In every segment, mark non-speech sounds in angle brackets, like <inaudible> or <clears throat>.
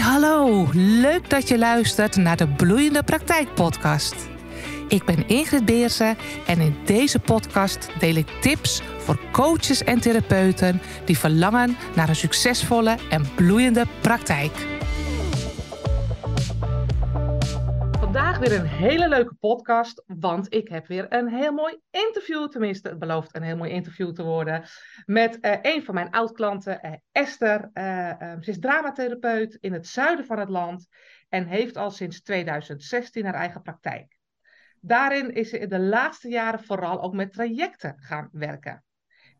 hallo. Leuk dat je luistert naar de Bloeiende Praktijk podcast. Ik ben Ingrid Beersen en in deze podcast deel ik tips voor coaches en therapeuten die verlangen naar een succesvolle en bloeiende praktijk. Vandaag weer een hele leuke podcast, want ik heb weer een heel mooi interview. Tenminste, het belooft een heel mooi interview te worden. Met eh, een van mijn oud-klanten, eh, Esther. Uh, ze is dramatherapeut in het zuiden van het land en heeft al sinds 2016 haar eigen praktijk. Daarin is ze in de laatste jaren vooral ook met trajecten gaan werken.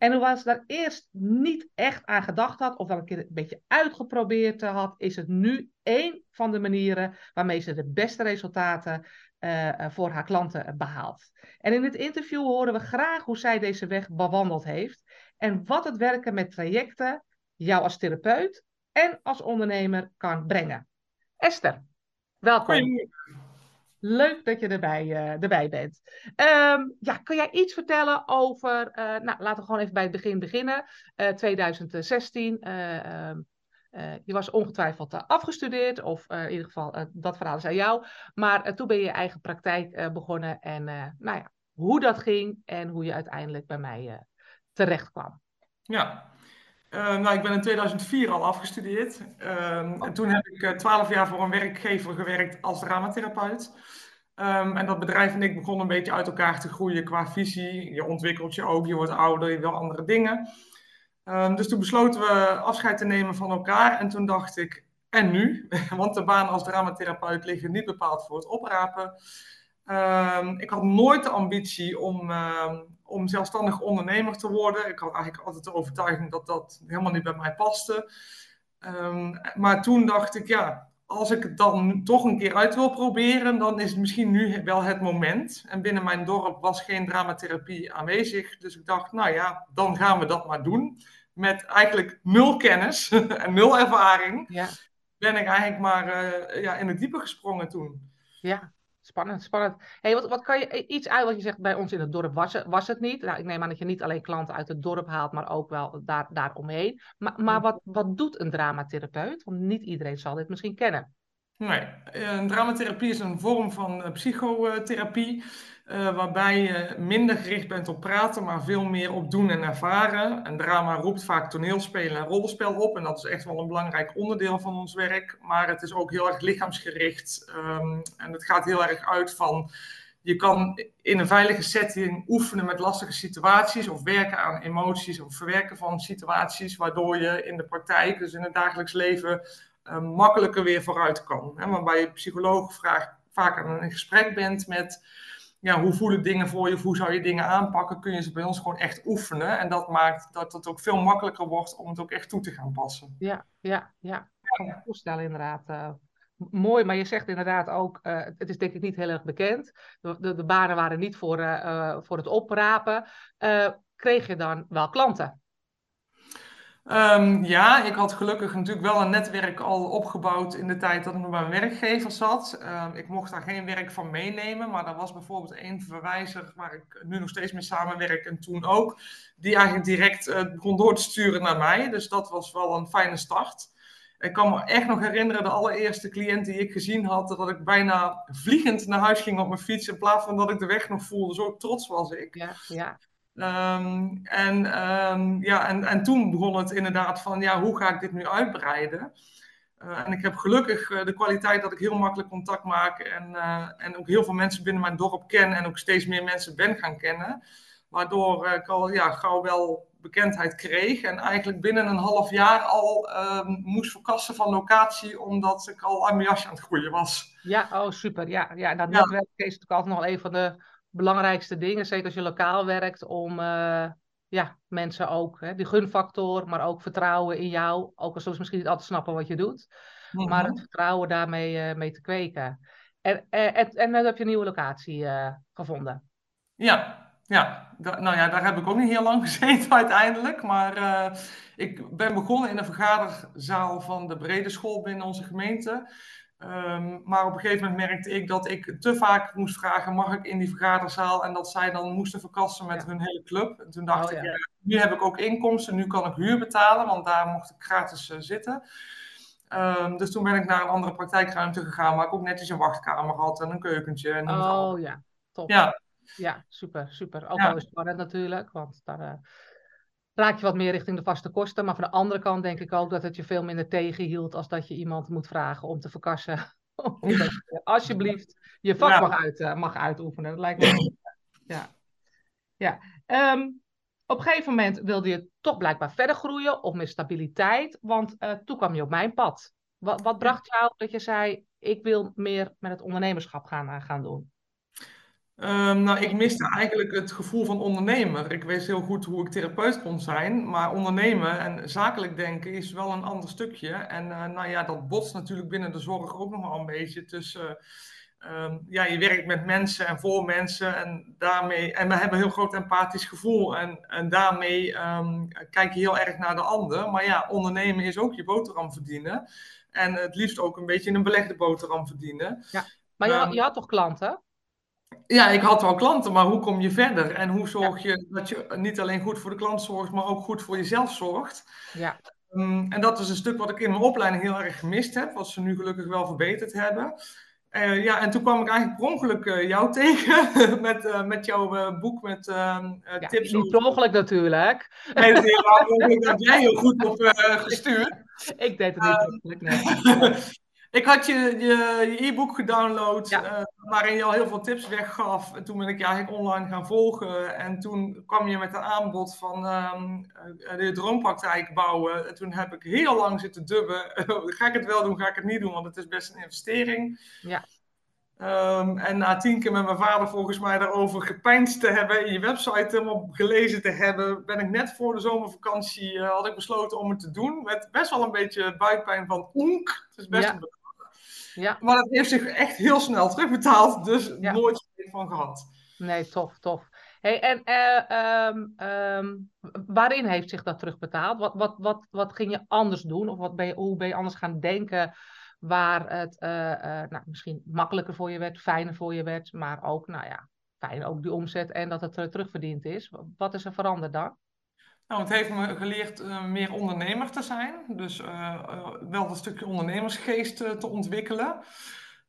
En hoewel ze daar eerst niet echt aan gedacht had, of wel een keer een beetje uitgeprobeerd had, is het nu één van de manieren waarmee ze de beste resultaten uh, voor haar klanten behaalt. En in dit interview horen we graag hoe zij deze weg bewandeld heeft en wat het werken met trajecten jou als therapeut en als ondernemer kan brengen. Esther, welkom. Leuk dat je erbij, uh, erbij bent. Um, ja, kun jij iets vertellen over, uh, nou laten we gewoon even bij het begin beginnen. Uh, 2016, ehm, je was ongetwijfeld afgestudeerd, of in ieder geval dat verhaal is aan jou. Maar toen ben je je eigen praktijk begonnen en nou ja, hoe dat ging en hoe je uiteindelijk bij mij terecht kwam. Ja, uh, nou, ik ben in 2004 al afgestudeerd. Uh, en toen heb ik twaalf jaar voor een werkgever gewerkt als dramatherapeut. Um, en dat bedrijf en ik begonnen een beetje uit elkaar te groeien qua visie. Je ontwikkelt je ook, je wordt ouder, je wil andere dingen. Um, dus toen besloten we afscheid te nemen van elkaar. En toen dacht ik, en nu? <laughs> Want de baan als dramatherapeut liggen niet bepaald voor het oprapen. Um, ik had nooit de ambitie om, om zelfstandig ondernemer te worden. Ik had eigenlijk altijd de overtuiging dat dat helemaal niet bij mij paste. Um, maar toen dacht ik, ja, als ik het dan toch een keer uit wil proberen, dan is het misschien nu wel het moment. En binnen mijn dorp was geen dramatherapie aanwezig. Dus ik dacht, nou ja, dan gaan we dat maar doen. Met eigenlijk nul kennis <laughs> en nul ervaring. Ja. Ben ik eigenlijk maar uh, ja, in het diepe gesprongen toen. Ja, Spannend, spannend. Hey, wat, wat kan je eh, iets uit wat je zegt bij ons in het dorp was het, was het niet? Nou, ik neem aan dat je niet alleen klanten uit het dorp haalt, maar ook wel daar, daaromheen. Maar, maar wat, wat doet een dramatherapeut? Want niet iedereen zal dit misschien kennen. Nee, een dramatherapie is een vorm van eh, psychotherapie. Uh, waarbij je minder gericht bent op praten, maar veel meer op doen en ervaren. En drama roept vaak toneelspelen en rollenspel op. En dat is echt wel een belangrijk onderdeel van ons werk. Maar het is ook heel erg lichaamsgericht. Um, en het gaat heel erg uit van. Je kan in een veilige setting oefenen met lastige situaties. Of werken aan emoties of verwerken van situaties. Waardoor je in de praktijk, dus in het dagelijks leven. Uh, makkelijker weer vooruit kan. Hè? Waarbij je psycholoog vraagt, vaak aan een gesprek bent met ja, hoe voelen dingen voor je, hoe zou je dingen aanpakken, kun je ze bij ons gewoon echt oefenen. En dat maakt dat het ook veel makkelijker wordt om het ook echt toe te gaan passen. Ja, ja, ja. Ik kan me voorstellen inderdaad. Uh, mooi, maar je zegt inderdaad ook, uh, het is denk ik niet heel erg bekend. De, de, de banen waren niet voor, uh, voor het oprapen. kreeg je dan wel klanten? Um, ja, ik had gelukkig natuurlijk wel een netwerk al opgebouwd in de tijd dat ik nog bij mijn werkgever zat. Um, ik mocht daar geen werk van meenemen, maar er was bijvoorbeeld één verwijzer waar ik nu nog steeds mee samenwerk en toen ook, die eigenlijk direct uh, begon door te sturen naar mij. Dus dat was wel een fijne start. Ik kan me echt nog herinneren, de allereerste cliënt die ik gezien had, dat ik bijna vliegend naar huis ging op mijn fiets in plaats van dat ik de weg nog voelde. Zo trots was ik. Ja, ja. Um, en, um, ja, en, en toen begon het inderdaad van, ja, hoe ga ik dit nu uitbreiden? Uh, en ik heb gelukkig uh, de kwaliteit dat ik heel makkelijk contact maak en, uh, en ook heel veel mensen binnen mijn dorp ken en ook steeds meer mensen ben gaan kennen. Waardoor ik al ja, gauw wel bekendheid kreeg en eigenlijk binnen een half jaar al um, moest verkassen van locatie omdat ik al aan mijn jasje aan het groeien was. Ja, oh super. Ja, ja dat ja. netwerk is natuurlijk altijd nog een van de belangrijkste dingen, zeker als je lokaal werkt, om uh, ja, mensen ook, hè, die gunfactor, maar ook vertrouwen in jou. Ook al soms misschien niet altijd snappen wat je doet, mm -hmm. maar het vertrouwen daarmee uh, mee te kweken. En, en, en, en dan heb je een nieuwe locatie gevonden. Ja, ja, nou ja, daar heb ik ook niet heel lang <laughs> gezeten uiteindelijk. Maar uh, ik ben begonnen in een vergaderzaal van de brede school binnen onze gemeente. Um, maar op een gegeven moment merkte ik dat ik te vaak moest vragen: mag ik in die vergaderzaal? En dat zij dan moesten verkassen met ja. hun hele club. En toen dacht oh, ik: ja. nu heb ik ook inkomsten, nu kan ik huur betalen, want daar mocht ik gratis uh, zitten. Ehm, dus toen ben ik naar een andere praktijkruimte gegaan, waar ik ook netjes een wachtkamer had en een keukentje. En oh ja, top. Ja. ja, super, super. Ook wel spannend natuurlijk, want daar uh, raak je wat meer richting de vaste kosten. Maar van de andere kant denk ik ook dat het je veel minder tegenhield als dat je iemand moet vragen om te verkassen. <laughs> alsjeblieft je vak mag, uit, uh, mag uitoefenen. Dat lijkt me. ja. ja. Um, op een gegeven moment wilde je toch blijkbaar verder groeien of meer stabiliteit, want uh, toen kwam je op mijn pad. Wat, wat bracht jou dat je zei, ik wil meer met het ondernemerschap gaan, uh, gaan doen? Um, nou, ik miste eigenlijk het gevoel van ondernemer. Ik wist heel goed hoe ik therapeut kon zijn, maar ondernemen en zakelijk denken is wel een ander stukje. En uh, nou ja, dat botst natuurlijk binnen de zorg ook nog wel een beetje tussen Ehm, ja, je werkt met mensen en voor mensen en daarmee, en we hebben een heel groot empathisch gevoel en, en daarmee um, kijk je heel erg naar de ander. Maar ja, ondernemen is ook je boterham verdienen en het liefst ook een beetje een belegde boterham verdienen. Ja, maar je, je had toch klanten? Ja, ik had wel klanten, maar hoe kom je verder? En hoe zorg je dat je niet alleen goed voor de klant zorgt, maar ook goed voor jezelf zorgt? Ja. en dat is een stuk wat ik in mijn opleiding heel erg gemist heb, wat ze nu gelukkig wel verbeterd hebben. Uh, ja, en toen kwam ik eigenlijk per ongeluk uh, jou <laughs> tegen met, uh, met jouw boek met ehm, ja, tips. Niet per ongeluk natuurlijk. Nee, <laughs> dat heb jij heel goed op gestuurd. Ik deed het niet per nee. Ik had je je e-book gedownload, ja. uh, waarin je al heel veel tips weggaf. En toen ben ik je eigenlijk online gaan volgen. En toen kwam je met een aanbod van um, de droompraktijk bouwen. En toen heb ik heel lang zitten dubben. <laughs> ga ik het wel doen, ga ik het niet doen? Want het is best een investering. Ja. Um, en na tien keer met mijn vader volgens mij daarover gepeinsd te hebben, in je website helemaal gelezen te hebben, ben ik net voor de zomervakantie, uh, had ik besloten om het te doen. Met best wel een beetje buikpijn van oenk. Het is best Ja. een Ja, maar het heeft zich echt heel snel terugbetaald, dus Ja. nooit van gehad. nee, tof, tof. Hey, en eh, ehm, ehm, waarin heeft zich dat terugbetaald? Wat, wat, wat, wat ging je anders doen? Of wat ben je, hoe ben je anders gaan denken waar het eh, eh, nou, misschien makkelijker voor je werd, fijner voor je werd, maar ook, nou ja, fijn ook die omzet en dat het terugverdiend is. Wat is er veranderd dan? Nou, het heeft me geleerd eh, meer ondernemer te zijn. Dus eh, eh, wel een stukje ondernemersgeest te ontwikkelen.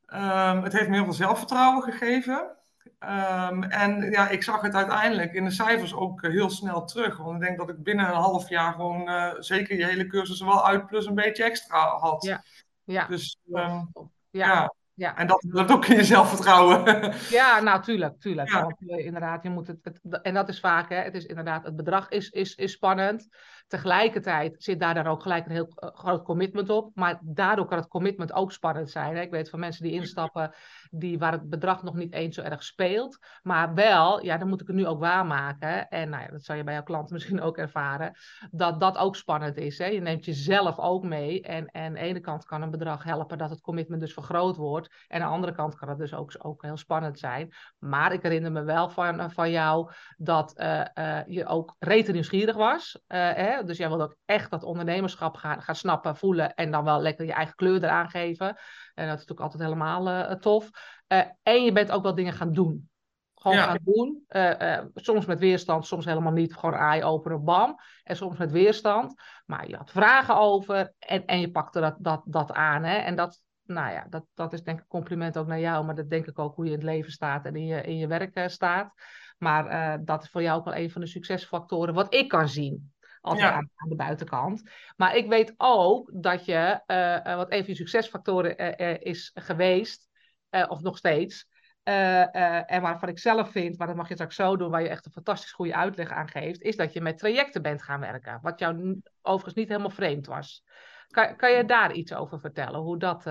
Ehm, het heeft me heel veel zelfvertrouwen gegeven. Ehm, en ja, ik zag het uiteindelijk in de cijfers ook heel snel terug. Want ik denk dat ik binnen een half jaar gewoon zeker je hele cursus wel uit plus een beetje extra had. Ja. Ja, Dus ehm, ja. ja, ja. en dat dat ook in je zelfvertrouwen. <laughs> Ja, nou, tuurlijk, tuurlijk. Ja. Want eh, inderdaad, je moet het, het- en dat is vaak, hè, het is inderdaad, het bedrag is, is, is spannend. Tegelijkertijd zit daar dan ook gelijk een heel eh, groot commitment op. Maar daardoor kan het commitment ook spannend zijn. Hè. Ik weet van mensen die instappen, die, waar het bedrag nog niet eens zo erg speelt. Maar wel, ja, dan moet ik het nu ook waarmaken. En nou ja, dat zal je bij jouw klanten <laughs> misschien ook ervaren. Dat dat ook spannend is. Hè. Je neemt jezelf ook mee. En, en aan de ene kant kan een bedrag helpen dat het commitment dus vergroot wordt. En aan de andere kant kan het dus ook, ook heel spannend zijn. Maar ik herinner me wel van, van jou dat eh, eh, je ook rete nieuwsgierig was. Eh, hè? Dus jij wilde ook echt dat ondernemerschap gaan, gaan snappen, voelen en dan wel lekker je eigen kleur eraan geven. En dat is natuurlijk altijd helemaal eh, tof. Eh, en je bent ook wel dingen gaan doen. Gewoon Ja. gaan doen. Eh, eh, soms met weerstand, soms helemaal niet. Gewoon eye-opener, bam. En soms met weerstand. Maar je had vragen over en, en je pakte dat, dat, dat aan. Hè? En dat, nou ja, dat, dat is denk ik een compliment ook naar jou. Maar dat denk ik ook hoe je in het leven staat en in je, in je werk staat. Maar dat is voor jou ook wel een van de succesfactoren wat ik kan zien. Altijd Ja. aan, de buitenkant. Maar ik weet ook dat je, wat een van je succesfactoren is geweest, eh, of nog steeds, eh, eh, en waarvan ik zelf vind, maar dat mag je straks zo doen, waar je echt een fantastisch goede uitleg aan geeft, is dat je met trajecten bent gaan werken. Wat jou overigens niet helemaal vreemd was. Kan, kan je daar iets over vertellen, hoe dat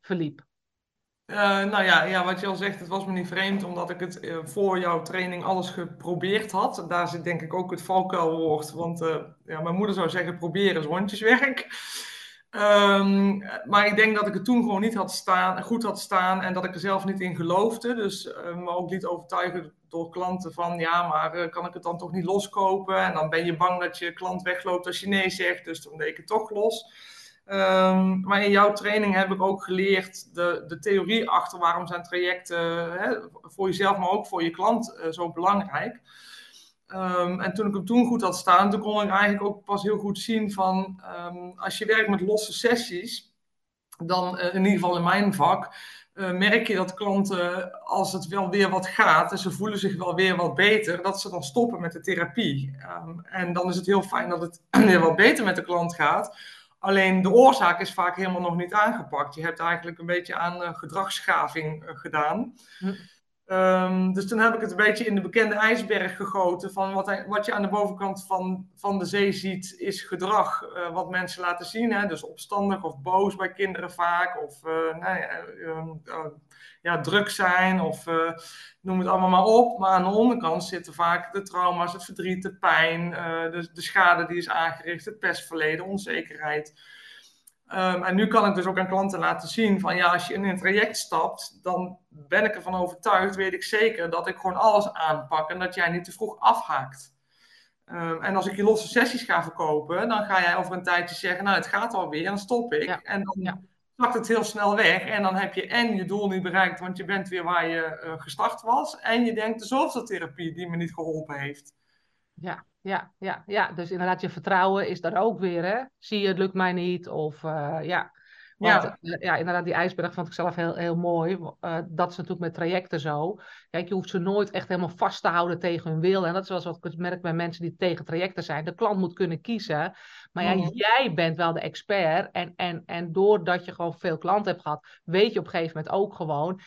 verliep? Nou ja, ja, wat je al zegt, het was me niet vreemd, omdat ik het voor jouw training alles geprobeerd had. Daar zit denk ik ook het valkuilwoord, want ja, mijn moeder zou zeggen, proberen is hondjeswerk. Ehm, maar ik denk dat ik het toen gewoon niet had staan, goed had staan en dat ik er zelf niet in geloofde. Dus eh, me ook liet overtuigen door klanten van, ja, maar eh, kan ik het dan toch niet loskopen? En dan ben je bang dat je klant wegloopt als je nee zegt, dus toen deed ik het toch los. Ehm, maar in jouw training heb ik ook geleerd de, de theorie achter waarom zijn trajecten hè, voor jezelf, maar ook voor je klant eh, zo belangrijk. Ehm, en toen ik hem toen goed had staan, toen kon ik eigenlijk ook pas heel goed zien van ehm, als je werkt met losse sessies, dan in ieder geval in mijn vak, uh, merk je dat klanten, als het wel weer wat gaat en ze voelen zich wel weer wat beter, dat ze dan stoppen met de therapie. Um, en dan is het heel fijn dat het <clears throat> weer wat beter met de klant gaat. Alleen de oorzaak is vaak helemaal nog niet aangepakt. Je hebt eigenlijk een beetje aan uh, gedragsschaving gedaan. Hm. Um, dus toen heb ik het een beetje in de bekende ijsberg gegoten. Van wat, wat je aan de bovenkant van, van de zee ziet, is gedrag uh, wat mensen laten zien. Hè? Dus opstandig of boos bij kinderen vaak. Of uh, nou ja, uh, ja, druk zijn. Of noem het allemaal maar op. Maar aan de onderkant zitten vaak de trauma's, het verdriet, de pijn. de schade die is aangericht, het pestverleden, onzekerheid. Um, en nu kan ik dus ook aan klanten laten zien van ja, als je in een traject stapt, dan ben ik ervan overtuigd, weet ik zeker, dat ik gewoon alles aanpak en dat jij niet te vroeg afhaakt. Um, en als ik je losse sessies ga verkopen, dan ga jij over een tijdje zeggen, nou het gaat alweer, dan stop ik. En dan ja. zakt het heel snel weg en dan heb je en je doel niet bereikt, want je bent weer waar je uh, gestart was. En je denkt de zoveeltherapie die me niet geholpen heeft. Ja, ja, ja, ja. Dus inderdaad, je vertrouwen is daar ook weer, hè? Zie je, het lukt mij niet. Of uh, ja. Want, ja. Uh, ja, inderdaad, die ijsberg vond ik zelf heel, heel mooi. Uh, dat is natuurlijk met trajecten zo. Kijk, je hoeft ze nooit echt helemaal vast te houden tegen hun wil. En dat is wel wat ik merk bij mensen die tegen trajecten zijn. De klant moet kunnen kiezen. Maar ja, mm. jij bent wel de expert. En, en, en doordat je gewoon veel klanten hebt gehad, weet je op een gegeven moment ook gewoon.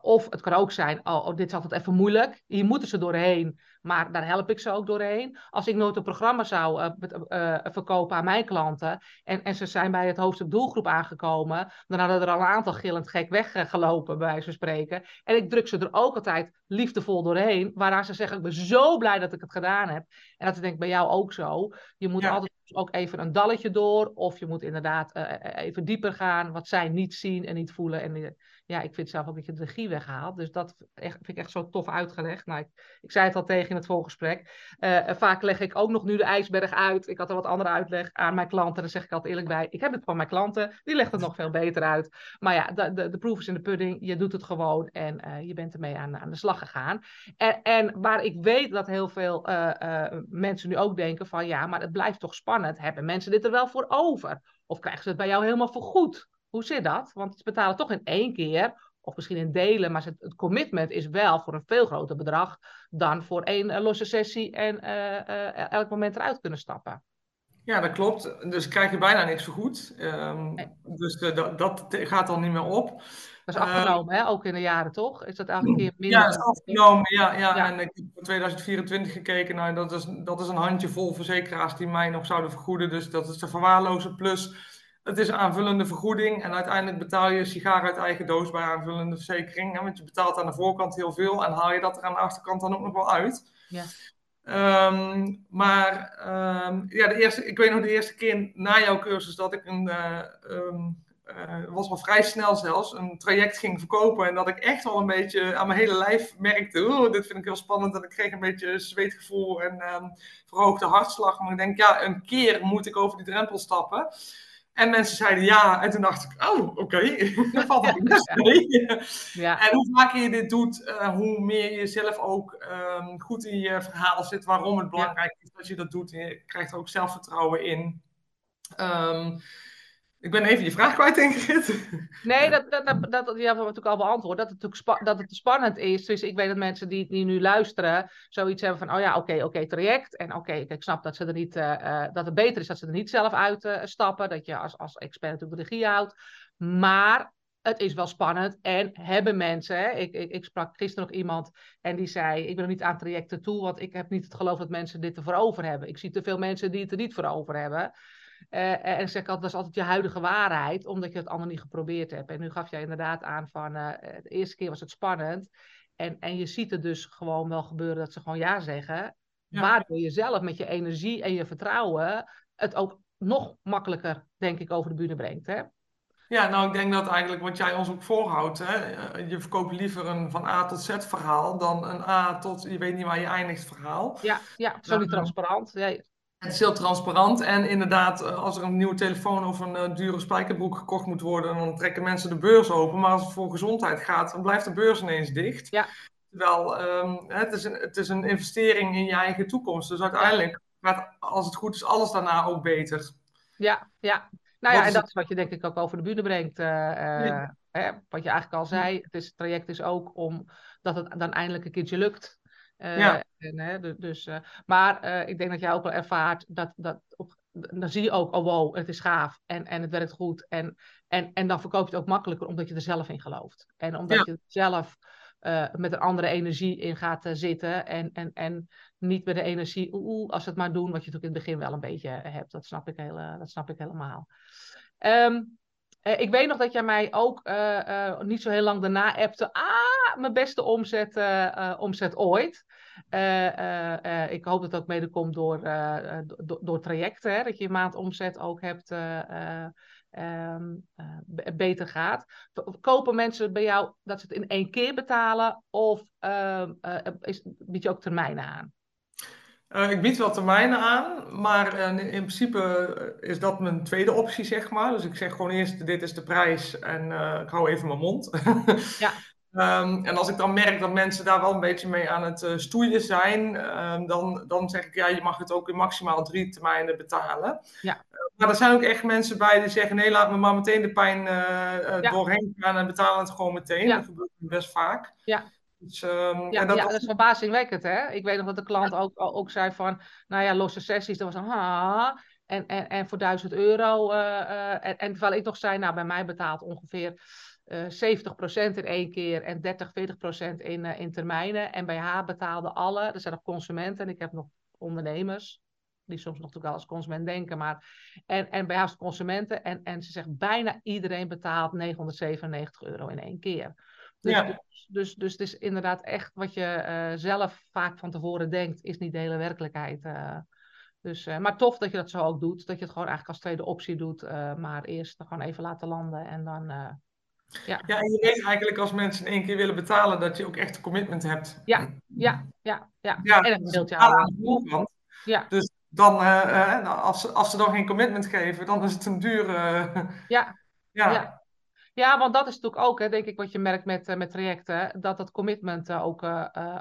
Of het kan ook zijn, oh, oh dit is altijd even moeilijk. Hier moeten ze doorheen. Maar daar help ik ze ook doorheen. Als ik nooit een programma zou uh, uh, verkopen aan mijn klanten. En, en ze zijn bij het hoofdstuk doelgroep aangekomen. Dan hadden er al een aantal gillend gek weggelopen, bij wijze van spreken. En ik druk ze er ook altijd liefdevol doorheen. Waaraan ze zeggen: Ik ben zo blij dat ik het gedaan heb. En dat denk ik bij jou ook zo. Je moet ja. altijd ook even een dalletje door. Of je moet inderdaad uh, even dieper gaan. Wat zij niet zien en niet voelen. En ja, ik vind zelf ook dat je de regie weghaalt. Dus dat vind ik echt zo tof uitgelegd. Nou, ik, ik zei het al tegen in het voorgesprek. Uh, vaak leg ik ook nog nu de ijsberg uit. Ik had er wat andere uitleg aan mijn klanten. Daar zeg ik altijd eerlijk bij. Ik heb het van mijn klanten. Die legt het nog veel beter uit. Maar ja, de, de, de proef is in de pudding. Je doet het gewoon. En uh, je bent ermee aan, aan de slag gegaan. En, en waar ik weet dat heel veel mensen nu ook denken van... Ja, maar het blijft toch spannend. Hebben mensen dit er wel voor over? Of krijgen ze het bij jou helemaal voor goed? Hoe zit dat? Want ze betalen toch in één keer, of misschien in delen, maar het, commitment is wel voor een veel groter bedrag dan voor één uh, losse sessie en uh, uh, elk moment eruit kunnen stappen. Ja, dat klopt. Dus krijg je bijna niks vergoed. Um, nee. Dus dat, dat gaat dan niet meer op. Dat is afgenomen, hè? ook in de jaren, toch? Is dat elke keer minder? Ja, dat is afgenomen, ja. ja. ja. En ik heb voor 2024 gekeken. Nou, dat is, dat is een handjevol verzekeraars die mij nog zouden vergoeden. Dus dat is de verwaarlozen. Plus, het is aanvullende vergoeding. En uiteindelijk betaal je sigaar uit eigen doos bij aanvullende verzekering. Hè? Want je betaalt aan de voorkant heel veel. En haal je dat er aan de achterkant dan ook nog wel uit. Ja. Um, maar um, ja, de eerste, ik weet nog de eerste keer na jouw cursus dat ik een, uh, um, uh, was al vrij snel zelfs, een traject ging verkopen. En dat ik echt wel een beetje aan mijn hele lijf merkte, oh, dit vind ik heel spannend. En ik kreeg een beetje zweetgevoel en verhoogde hartslag. Maar ik denk, ja, een keer moet ik over die drempel stappen. En mensen zeiden ja. En toen dacht ik, oh, oké. Okay. <laughs> dat valt ja, ja. ja. En hoe vaker je dit doet, uh, hoe meer je zelf ook um, goed in je verhaal zit. Waarom het belangrijk is dat je dat doet. En je krijgt er ook zelfvertrouwen in. Um, ik ben even je vraag kwijt, Ingrid. Nee, dat, dat, dat, dat, die hebben we natuurlijk al beantwoord. Dat het, natuurlijk dat het spannend is. Dus ik weet dat mensen die, die nu luisteren zoiets hebben van... oh ja, oké, okay, oké, okay, traject. En oké, okay, ik snap dat, ze er niet, uh, uh, dat het beter is dat ze er niet zelf uit uh, stappen. Dat je als, als expert natuurlijk de regie houdt. Maar het is wel spannend. En hebben mensen... Hè, ik, ik, ik sprak gisteren nog iemand en die zei... ik ben nog niet aan trajecten toe... want ik heb niet het geloof dat mensen dit ervoor over hebben. Ik zie te veel mensen die het er niet voor over hebben... Uh, en zeg ik altijd, dat is altijd je huidige waarheid, omdat je het ander niet geprobeerd hebt. En nu gaf jij inderdaad aan van, uh, de eerste keer was het spannend. En, en je ziet het dus gewoon wel gebeuren dat ze gewoon ja zeggen. Ja. Waardoor je zelf met je energie en je vertrouwen het ook nog makkelijker, denk ik, over de bühne brengt. Hè? Ja, nou, ik denk dat eigenlijk wat jij ons ook voorhoudt, hè, je verkoopt liever een van A tot Z verhaal dan een A tot je weet niet waar je eindigt verhaal. Ja, ja zo niet transparant. Ja, het is heel transparant. En inderdaad, eh, als er een nieuwe telefoon of een uh, dure spijkerbroek gekocht moet worden, dan trekken mensen de beurs open. Maar als het voor gezondheid gaat, dan blijft de beurs ineens dicht. Ja. wel, um, het, is een, het is een investering in je eigen toekomst. Dus uiteindelijk gaat, als het goed is, alles daarna ook beter. Ja, ja. Nou ja, en dat is wat je denk ik ook over de bühne brengt. Uh, hè, wat je eigenlijk al zei, het, is, het traject is ook om dat het dan eindelijk een keertje lukt. Uh, ja. En, hè, dus, uh, maar ik denk dat jij ook wel ervaart dat, dat op, dan zie je ook, oh wow, het is gaaf en, en het werkt goed. En, en, en dan verkoop je het ook makkelijker omdat je er zelf in gelooft. En omdat ja. je zelf met een andere energie in gaat zitten. En, en, en niet met de energie, oeh, als het maar doen, wat je natuurlijk in het begin wel een beetje hebt. Dat snap ik, heel, dat snap ik helemaal. Um, uh, ik weet nog dat jij mij ook niet zo heel lang daarna appte. Ah, mijn beste omzet, omzet ooit. ik hoop dat het ook mede komt door, door, trajecten. Hè, dat je maandomzet ook hebt uh, beter gaat. Kopen mensen bij jou dat ze het in één keer betalen of uh, is, bied je ook termijnen aan? Uh, ik bied wel termijnen aan, maar uh, in principe is dat mijn tweede optie, zeg maar. Dus ik zeg gewoon eerst, dit is de prijs en uh, ik hou even mijn mond. <laughs> ja. Um, en als ik dan merk dat mensen daar wel een beetje mee aan het stoeien zijn, um, dan, dan zeg ik, ja, je mag het ook in maximaal drie termijnen betalen. Ja. Maar er zijn ook echt mensen bij die zeggen: nee, laat me maar meteen de pijn ja. doorheen gaan en betalen het gewoon meteen. Dat gebeurt best vaak. Ja. Dus, um, ja, dat, ja, dat is verbazingwekkend, hè? Ik weet nog dat de klant ook, ook zei van, nou ja, losse sessies, dat was een ha, en, en, en voor 1000 euro. Uh, uh, en, en terwijl ik nog zei, nou, bij mij betaalt ongeveer uh, 70% in één keer en 30, 40% in, in termijnen. En bij haar betaalden alle, er zijn nog consumenten en ik heb nog ondernemers die soms nog wel als consument denken, maar en, en bij haar consumenten en, en ze zegt bijna iedereen betaalt 997 euro in één keer. Dus, ja. dus, dus, dus, het is inderdaad echt wat je uh, zelf vaak van tevoren denkt, is niet de hele werkelijkheid. Uh, dus, uh, maar tof dat je dat zo ook doet, dat je het gewoon eigenlijk als tweede optie doet, maar eerst gewoon even laten landen en dan. ja. ja, en je weet eigenlijk als mensen in één keer willen betalen dat je ook echt een commitment hebt. Ja, ja, ja, ja. ja en een deeltje houden. Ja. Dus dan, als, als ze dan geen commitment geven, dan is het een dure. ja. <laughs> ja. ja. Ja, want dat is natuurlijk ook, hè, denk ik, wat je merkt met, met trajecten, dat het commitment ook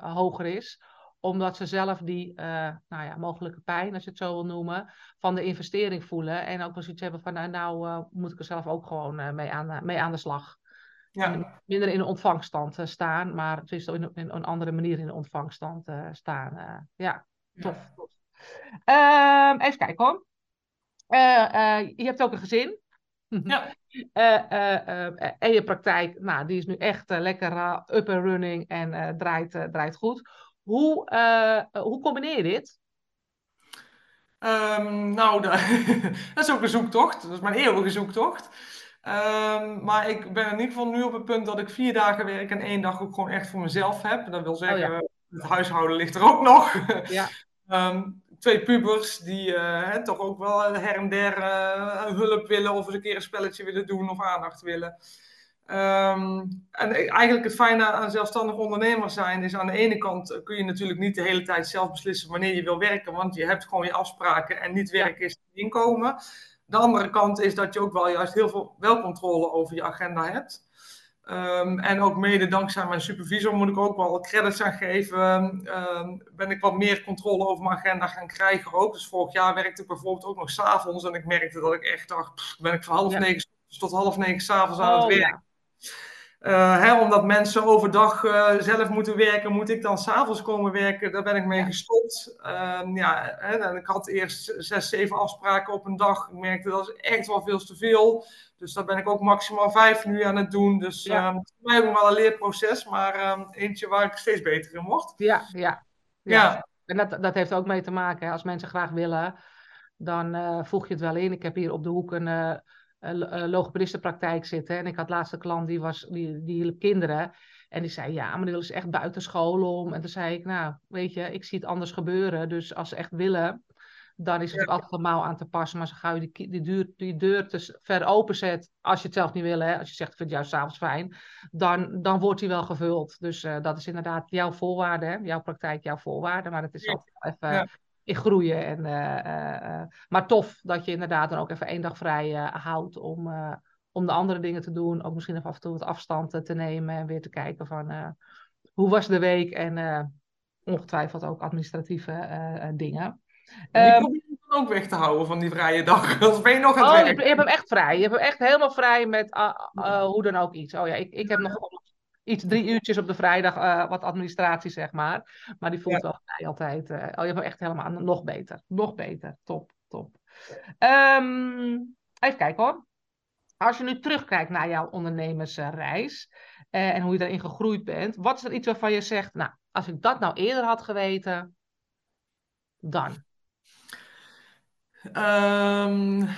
hoger is omdat ze zelf die nou ja, mogelijke pijn, als je het zo wil noemen, van de investering voelen. En ook wel zoiets hebben van, nou, nou moet ik er zelf ook gewoon mee, aan, mee aan de slag. Ja. Minder in de ontvangstand staan, maar het is in, in, een andere manier in de ontvangstand staan. ja, tof. Ja. Uh, even kijken hoor. Je hebt ook een gezin. <laughs> Ja. Uh, en je praktijk, nou, die is nu echt lekker up and running en draait, draait goed. Hoe, hoe combineer je dit? Um, nou, <laughs> dat is ook een zoektocht. Dat is mijn eeuwige zoektocht. Um, maar ik ben in ieder geval nu op het punt dat ik vier dagen werk en één dag ook gewoon echt voor mezelf heb. Dat wil zeggen, oh, ja. het huishouden ligt er ook nog. Ja. um, <laughs> twee pubers die uh, toch ook wel her en der uh, hulp willen of eens een keer een spelletje willen doen of aandacht willen. Um, en eigenlijk het fijne aan zelfstandig ondernemer zijn is aan de ene kant kun je natuurlijk niet de hele tijd zelf beslissen wanneer je wil werken, want je hebt gewoon je afspraken en niet werken is inkomen. De andere kant is dat je ook wel juist heel veel wel controle over je agenda hebt. Um, en ook mede dankzij mijn supervisor moet ik ook wel credits aan geven. Um, ben ik wat meer controle over mijn agenda gaan krijgen ook. Dus vorig jaar werkte ik bijvoorbeeld ook nog s'avonds. En ik merkte dat ik echt dacht, pff, ben ik van half negen tot half negen s'avonds aan het oh, werk. Uh, hè, omdat mensen overdag uh, zelf moeten werken, moet ik dan s'avonds komen werken. Daar ben ik mee gestopt. Uh, ja, hè, en ik had eerst zes, zeven afspraken op een dag. Ik merkte dat is echt wel veel te veel. Dus daar ben ik ook maximaal vijf nu aan het doen. Dus ja. um, het is voor mij ook wel een leerproces, maar um, eentje waar ik steeds beter in word. Ja, ja. ja. ja. En dat, dat heeft ook mee te maken. Als mensen graag willen, dan uh, voeg je het wel in. Ik heb hier op de hoek een logopedistenpraktijk zitten. En ik had laatste klant, die, was, die, die hielp kinderen. En die zei, ja, maar die willen ze echt buiten school om. En toen zei ik, nou, weet je, ik zie het anders gebeuren. Dus als ze echt willen, dan is het ja. altijd aan te passen. Maar zo gauw je die, die, deur, die deur te ver openzet, als je het zelf niet wil, hè, als je zegt, ik vind het juist s'avonds fijn, dan, dan wordt die wel gevuld. Dus uh, dat is inderdaad jouw voorwaarde, hè? jouw praktijk, jouw voorwaarde. Maar het is altijd even ja. Groeien. En, uh, uh, maar tof dat je inderdaad dan ook even één dag vrij houdt om, om de andere dingen te doen. Ook misschien even af en toe wat afstand te nemen en weer te kijken van hoe was de week en ongetwijfeld ook administratieve dingen. Die um, probeer je ook weg te houden van die vrije dag. <laughs> Als ben je nog aan het oh, werk. Je, je hebt hem echt vrij. Je hebt hem echt helemaal vrij met hoe dan ook iets. Oh ja, ik, ik heb nog iets drie uurtjes op de vrijdag, uh, wat administratie zeg maar. Maar die voelt ja. wel vrij altijd. Uh, oh, je hebt echt helemaal nog beter. Nog beter. Top, top. Um, even kijken hoor. Als je nu terugkijkt naar jouw ondernemersreis uh, en hoe je daarin gegroeid bent, wat is er iets waarvan je zegt, nou, als ik dat nou eerder had geweten, dan? Um,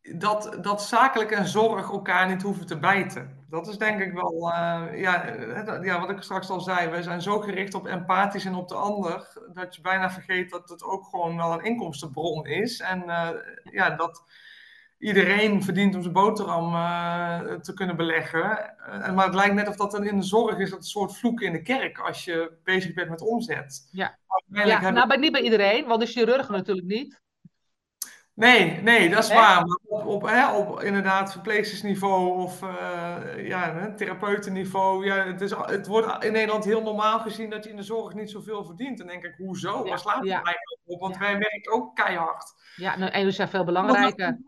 dat, dat zakelijk en zorg elkaar niet hoeven te bijten. Dat is denk ik wel, uh, ja, ja, wat ik straks al zei. Wij zijn zo gericht op empathisch en op de ander, dat je bijna vergeet dat het ook gewoon wel een inkomstenbron is. En uh, ja, dat iedereen verdient om zijn boterham uh, te kunnen beleggen. maar het lijkt net of dat dan in de zorg is, dat een soort vloek in de kerk als je bezig bent met omzet. Ja, ja nou, maar niet bij iedereen, want de chirurg natuurlijk niet. Nee, nee, dat is waar. Maar op, op, hè, op inderdaad verpleegstersniveau of uh, ja, therapeutenniveau. Ja, het, is, het wordt in Nederland heel normaal gezien dat je in de zorg niet zoveel verdient. Dan denk ik, hoezo? Ja, Waar slaat ja. op? Want wij werken ook keihard. Ja, nou, en dus zijn veel belangrijker.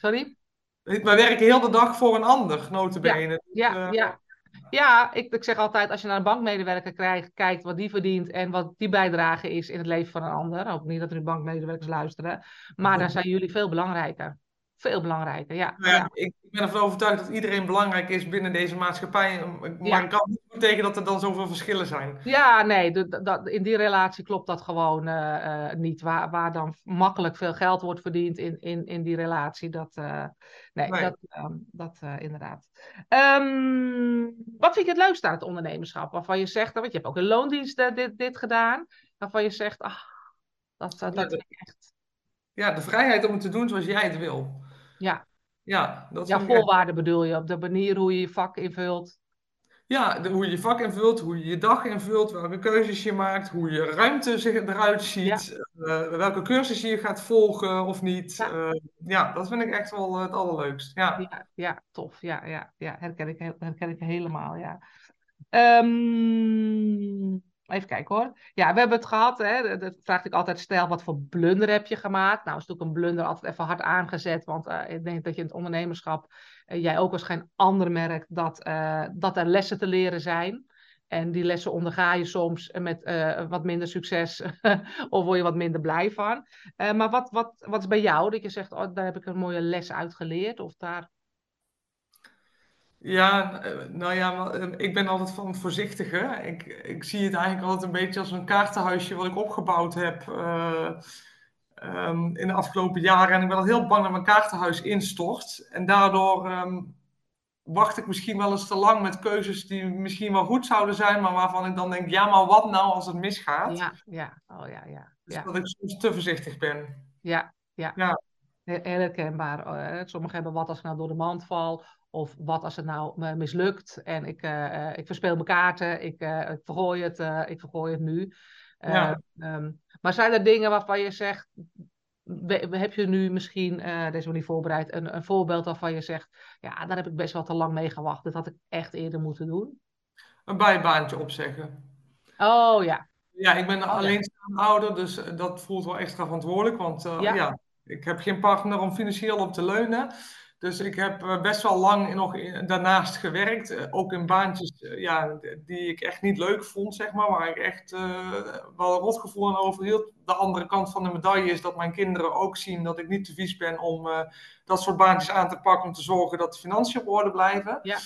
Sorry? <laughs> Wij werken heel de dag voor een ander, notabene. Ja, ja, uh, ja. Ja, ik, ik zeg altijd, als je naar een bankmedewerker krijgt, kijkt wat die verdient en wat die bijdrage is in het leven van een ander. Ook niet dat er nu bankmedewerkers luisteren. Maar dan zijn jullie veel belangrijker. Veel belangrijker, ja. Nou ja, ja. Ik ben ervan overtuigd dat iedereen belangrijk is binnen deze maatschappij. Maar ja. ik kan niet betekenen dat er dan zoveel verschillen zijn. Ja, nee, de, in die relatie klopt dat gewoon uh, uh, niet. Waar, waar dan makkelijk veel geld wordt verdiend in, in, in die relatie. Dat, uh, nee, nee, dat, um, dat inderdaad. Um, wat vind je het leukste aan het ondernemerschap? Waarvan je zegt, want je hebt ook in loondienst dit, dit gedaan. Waarvan je zegt, ah, dat, dat, dat echt. Ja, de vrijheid om het te doen zoals jij het wil. Ja. Ja, dat ja voorwaarden echt... bedoel je, op de manier hoe je je vak invult. Ja, de, hoe je je vak invult, hoe je je dag invult, welke keuzes je maakt, hoe je ruimte zich eruit ziet, ja. uh, welke cursussen je gaat volgen of niet. Ja. Uh, ja, dat vind ik echt wel het allerleukst. Ja, ja, ja tof. Ja, ja, ja. Herken, ik, herken ik helemaal, ja. Um, Even kijken hoor. Ja, we hebben het gehad. Hè? Dat vraag ik altijd. Stel, wat voor blunder heb je gemaakt? Nou, is natuurlijk een blunder altijd even hard aangezet. Want uh, ik denk dat je in het ondernemerschap, uh, jij ook als geen ander merkt, dat, uh, dat er lessen te leren zijn. En die lessen onderga je soms met wat minder succes <laughs> of word je wat minder blij van. maar wat, wat, wat is bij jou dat je zegt, oh, daar heb ik een mooie les uit geleerd? Of daar ja, nou ja, ik ben altijd van het voorzichtige. Ik, ik zie het eigenlijk altijd een beetje als een kaartenhuisje wat ik opgebouwd heb uh, um, in de afgelopen jaren. En ik ben al heel bang dat mijn kaartenhuis instort. En daardoor um, wacht ik misschien wel eens te lang met keuzes die misschien wel goed zouden zijn, maar waarvan ik dan denk, ja, maar wat nou als het misgaat? Ja, ja, oh ja, ja. Dus ja. dat ik soms te voorzichtig ben. Ja, ja. ja. Herkenbaar. Sommigen hebben wat als ik nou door de mand val. Of wat als het nou mislukt en ik, uh, ik verspeel mijn kaarten, ik, uh, ik, vergooi, het, uh, ik vergooi het nu. Ja. Um, maar zijn er dingen waarvan je zegt, heb je nu misschien, deze manier voorbereid, een, een voorbeeld waarvan je zegt, ja, daar heb ik best wel te lang mee gewacht. Dat had ik echt eerder moeten doen? Een bijbaantje opzeggen. Oh ja. Ja, ik ben oh, alleenstaande ja. ouder, dus dat voelt wel extra verantwoordelijk. Want ja. ja, ik heb geen partner om financieel op te leunen. Dus ik heb best wel lang nog daarnaast gewerkt. Ook in baantjes ja, die ik echt niet leuk vond, zeg maar. Waar ik echt uh, wel een rotgevoel aan overhield. De andere kant van de medaille is dat mijn kinderen ook zien dat ik niet te vies ben om uh, dat soort baantjes aan te pakken. Om te zorgen dat de financiën op orde blijven. Ja.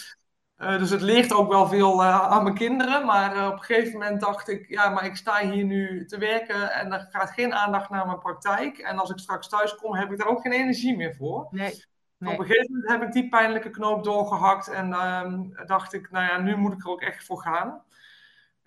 Uh, dus het leert ook wel veel aan mijn kinderen. Maar op een gegeven moment dacht ik, ja, maar ik sta hier nu te werken en er gaat geen aandacht naar mijn praktijk. En als ik straks thuis kom, heb ik daar ook geen energie meer voor. Nee. Nee. Op een gegeven moment heb ik die pijnlijke knoop doorgehakt en uh, dacht ik, nou ja, nu moet ik er ook echt voor gaan.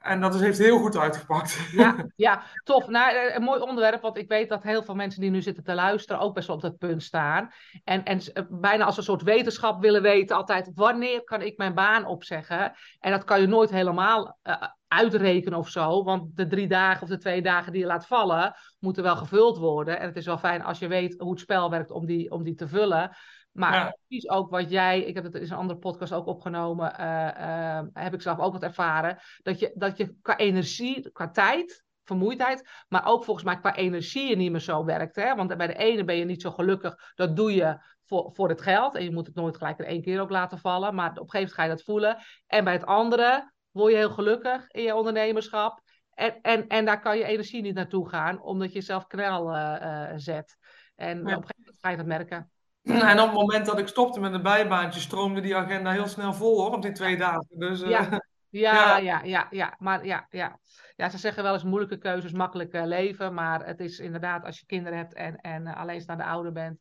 En dat is, heeft heel goed uitgepakt. Ja, <laughs> ja tof. Nou, een mooi onderwerp, want ik weet dat heel veel mensen die nu zitten te luisteren ook best wel op dat punt staan. En, en bijna als een soort wetenschap willen weten altijd, wanneer kan ik mijn baan opzeggen? En dat kan je nooit helemaal uh, uitrekenen of zo. Want de drie dagen of de twee dagen die je laat vallen, moeten wel gevuld worden. En het is wel fijn als je weet hoe het spel werkt om die, om die te vullen. Maar Ja. precies ook wat jij, ik heb het in een andere podcast ook opgenomen, eh, eh, heb ik zelf ook wat ervaren. Dat je, dat je qua energie, qua tijd, vermoeidheid, maar ook volgens mij qua energie je niet meer zo werkt. Hè? Want bij de ene ben je niet zo gelukkig, dat doe je voor, voor het geld. En je moet het nooit gelijk in één keer ook laten vallen, maar op een gegeven moment ga je dat voelen. En bij het andere word je heel gelukkig in je ondernemerschap. En, en, en daar kan je energie niet naartoe gaan, omdat je jezelf knel eh, eh, zet. En op een gegeven moment ga je dat merken. En op het moment dat ik stopte met een bijbaantje, stroomde die agenda heel snel vol hoor, op die twee dagen. Dus, eh, Ja. <laughs> Ja, Ja. ja, ja, ja, maar ja, ja. Ja, ze zeggen wel eens moeilijke keuzes, makkelijk eh, leven. Maar het is inderdaad, als je kinderen hebt en, en uh, alleenstaande ouder bent,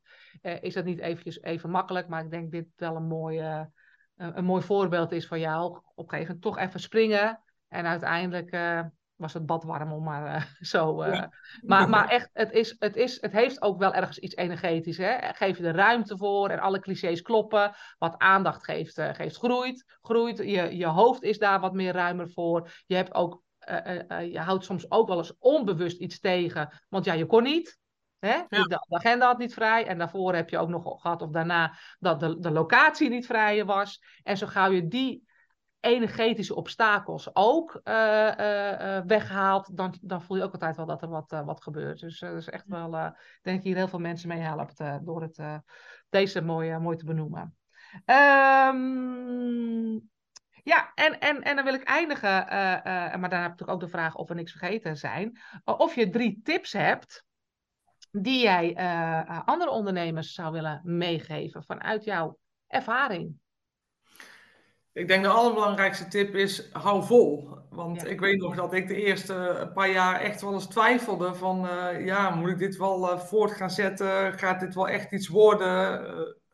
is dat niet eventjes even makkelijk. Maar ik denk dit wel een mooi, uh, een mooi voorbeeld is van jou. Op een gegeven moment toch even springen. En uiteindelijk eh, was het bad warm om maar uh, <laughs> zo. Uh, ja. maar, maar <laughs> echt, het, is, het, is, het heeft ook wel ergens iets energetisch. Hè? Geef je er ruimte voor en alle clichés kloppen. Wat aandacht geeft, uh, geeft groeit. groeit. Je, je hoofd is daar wat meer ruimer voor. Je hebt ook. je houdt soms ook wel eens onbewust iets tegen. Want ja, je kon niet. Hè? Ja. De, de, agenda had niet vrij. En daarvoor heb je ook nog gehad, of daarna, dat de, de locatie niet vrij was. En zo gauw je die energetische obstakels ook uh, uh, uh, weghaalt, dan, dan voel je ook altijd wel dat er wat, wat gebeurt. Dus dat is echt wel, ik denk dat hier heel veel mensen mee helpt door het, deze mooi, mooi te benoemen. Um, ja, en, en, en dan wil ik eindigen, maar dan heb ik ook de vraag of we niks vergeten zijn, of je drie tips hebt die jij andere ondernemers zou willen meegeven vanuit jouw ervaring. Ik denk de allerbelangrijkste tip is, hou vol. Want ja. ik weet nog dat ik de eerste paar jaar echt wel eens twijfelde van, uh, ja, moet ik dit wel uh, voort gaan zetten? Gaat dit wel echt iets worden?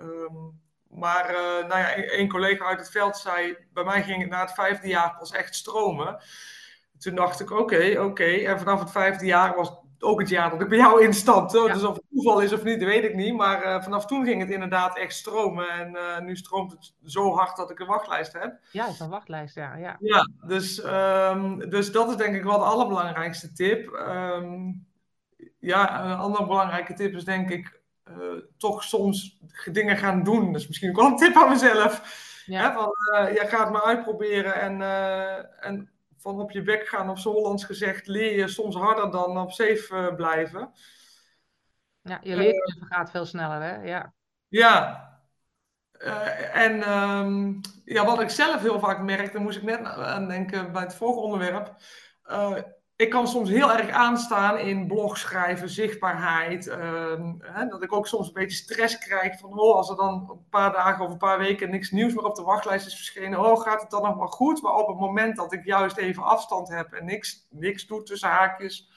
Uh, um, maar nou ja, een collega uit het veld zei, bij mij ging het na het vijfde jaar pas echt stromen. Toen dacht ik, oké, okay, oké. Okay. En vanaf het vijfde jaar was ook het jaar dat ik bij jou instapte. Ja. Dus of het toeval is of niet, weet ik niet. Maar uh, vanaf toen ging het inderdaad echt stromen. En uh, nu stroomt het zo hard dat ik een wachtlijst heb. Ja, het is een wachtlijst, ja. Ja, ja dus, um, dus dat is denk ik wel de allerbelangrijkste tip. Um, ja, een andere belangrijke tip is denk ik uh, toch soms dingen gaan doen. Dat is misschien ook wel een tip aan mezelf. Ja. Hè, van, ja, ga het maar uitproberen en... en van op je bek gaan, of zo Hollands gezegd, leer je soms harder dan op safe uh, blijven. Ja, je leert uh, gaat veel sneller, hè? Ja. Ja. Uh, en um, ja, wat ik zelf heel vaak merk, daar moest ik net aan denken bij het vorige onderwerp. Ik kan soms heel erg aanstaan in blogschrijven, zichtbaarheid. hè, dat ik ook soms een beetje stress krijg van, oh, als er dan een paar dagen of een paar weken niks nieuws meer op de wachtlijst is verschenen, oh, gaat het dan nog wel goed? Maar op het moment dat ik juist even afstand heb en niks, niks doe tussen haakjes,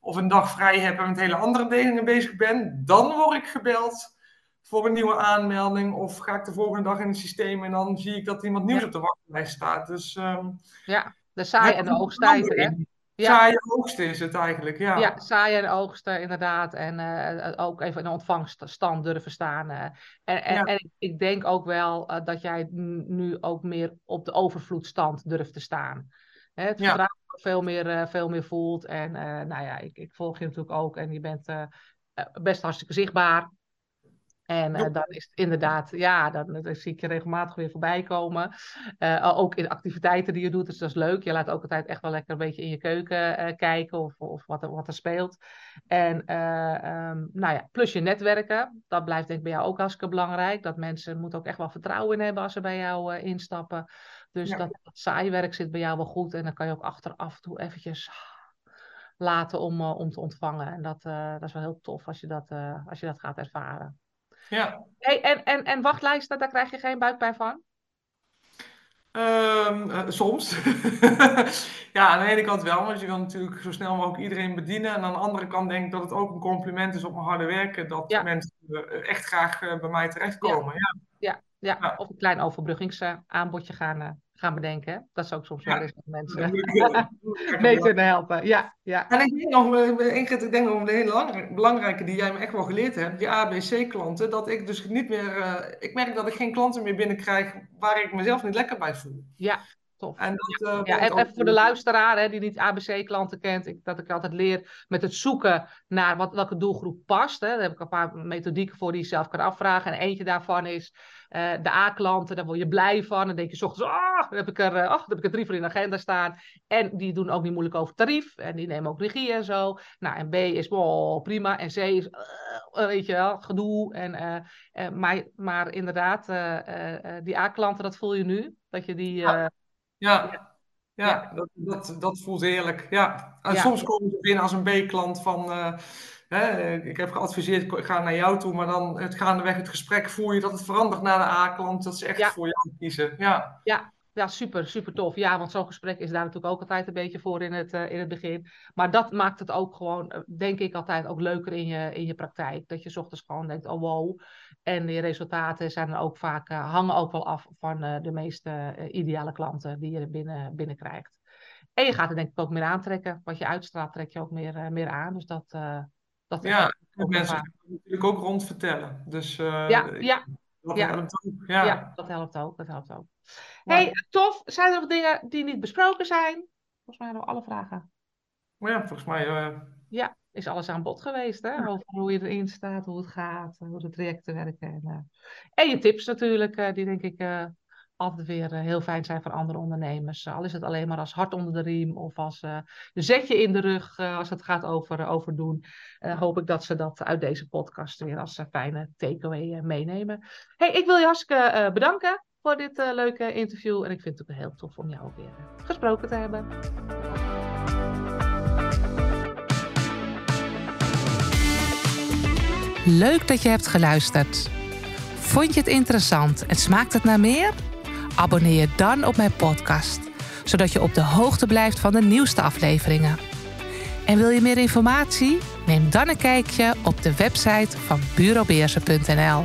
of een dag vrij heb en met hele andere dingen bezig ben, dan word ik gebeld voor een nieuwe aanmelding. Of ga ik de volgende dag in het systeem en dan zie ik dat iemand nieuws ja. op de wachtlijst staat. Dus, um, ja, de saai en de? Ja. Saaie oogsten is het eigenlijk, ja. Ja, saaie en oogsten, inderdaad. En uh, ook even in de ontvangststand durven staan. Uh. En, en, ja. en ik, ik, denk ook wel uh, dat jij nu ook meer op de overvloedstand durft te staan. Hè, het ja. vertrouwen veel meer, veel meer voelt. En nou ja, ik, ik, volg je natuurlijk ook. En je bent best hartstikke zichtbaar. En uh, dan is het inderdaad, ja, dan, dan, zie ik je regelmatig weer voorbij komen. Uh, ook in activiteiten die je doet, dus dat is leuk. Je laat ook altijd echt wel lekker een beetje in je keuken uh, kijken of, of wat, er, wat er speelt. En um, nou ja, plus je netwerken, dat blijft denk ik bij jou ook hartstikke belangrijk. Dat mensen moeten ook echt wel vertrouwen in hebben als ze bij jou instappen. Dus ja. dat, dat saai werk zit bij jou wel goed. En dan kan je ook achteraf toe eventjes laten om, om te ontvangen. En dat, dat is wel heel tof als je dat, als je dat gaat ervaren. Ja. Hey, en, en, en wachtlijsten, daar krijg je geen buikpijn van? Um, uh, soms. <laughs> ja, aan de ene kant wel, want je wil natuurlijk zo snel mogelijk iedereen bedienen. En aan de andere kant denk ik dat het ook een compliment is op mijn harde werken. Dat ja. mensen uh, echt graag uh, bij mij terechtkomen. Ja. Ja. Ja. ja. of een klein overbruggingsaanbodje gaan, gaan bedenken. Hè? Dat is ook soms wel eens dat mensen <laughs> mee kunnen helpen. Ja, ja. En ik denk nog, Ingrid, ik denk nog een hele belangrijke die jij me echt wel geleerd hebt, die ABC-klanten, dat ik dus niet meer, uh, ik merk dat ik geen klanten meer binnenkrijg waar ik mezelf niet lekker bij voel. Ja. tof. En dat, uh, ja, even voor de luisteraar hè, die niet ABC-klanten kent, ik, dat ik altijd leer met het zoeken naar wat, welke doelgroep past. Hè. Daar heb ik een paar methodieken voor die je zelf kan afvragen. En eentje daarvan is uh, de A-klanten, daar word je blij van. Dan denk je s ochtends, oh, dan heb ik er, uh, oh, heb ik er drie voor in de agenda staan. En die doen ook niet moeilijk over tarief. En die nemen ook regie en zo. Nou, en B is oh, prima. En C is, weet je wel, gedoe. En, maar, maar inderdaad, die A-klanten, dat voel je nu. Dat je die... Ja. Ja, ja, Dat, dat, dat voelt heerlijk. Ja. En soms komen ze binnen als een B-klant van. Uh, hè, ik heb geadviseerd, ik ga naar jou toe, maar dan het gaandeweg het gesprek voel je dat het verandert naar de A-klant, dat ze echt voor jou kiezen. Ja. Ja, ja, super, super tof. Ja, want zo'n gesprek is daar natuurlijk ook altijd een beetje voor in het, uh, in het begin. Maar dat maakt het ook gewoon, eh, denk ik altijd, ook leuker in je, in je praktijk. Dat je s ochtends gewoon denkt, oh wow. En die resultaten zijn ook vaak, uh, hangen ook wel af van uh, de meest ideale klanten die je er binnen, binnen krijgt. En je gaat er denk ik ook meer aantrekken. Wat je uitstraalt, trek je ook meer, meer aan. Dus dat, dat ja, mensen natuurlijk ook rond vertellen. Dus ja, ja. Dat ja. helpt ook. Ja. ja. dat helpt ook. Dat helpt ook. Hey, tof. Zijn er nog dingen die niet besproken zijn? Volgens mij hebben we alle vragen. Ja, volgens mij. Uh... Ja, is alles aan bod geweest, hè? Over hoe je erin staat, hoe het gaat, hoe de trajecten werken. En, uh... en je tips natuurlijk, uh, die denk ik altijd weer heel fijn zijn voor andere ondernemers. al is het alleen maar als hart onder de riem of als uh, zetje in de rug als het gaat over, over doen. hoop ik dat ze dat uit deze podcast weer als fijne takeaway meenemen. Hey, ik wil je bedanken voor dit uh, leuke interview. En ik vind het ook heel tof om jou weer gesproken te hebben. Leuk dat je hebt geluisterd. Vond je het interessant en smaakt het naar meer? Abonneer je dan op mijn podcast, zodat je op de hoogte blijft van de nieuwste afleveringen. En wil je meer informatie? Neem dan een kijkje op de website van bureaubeersen.nl.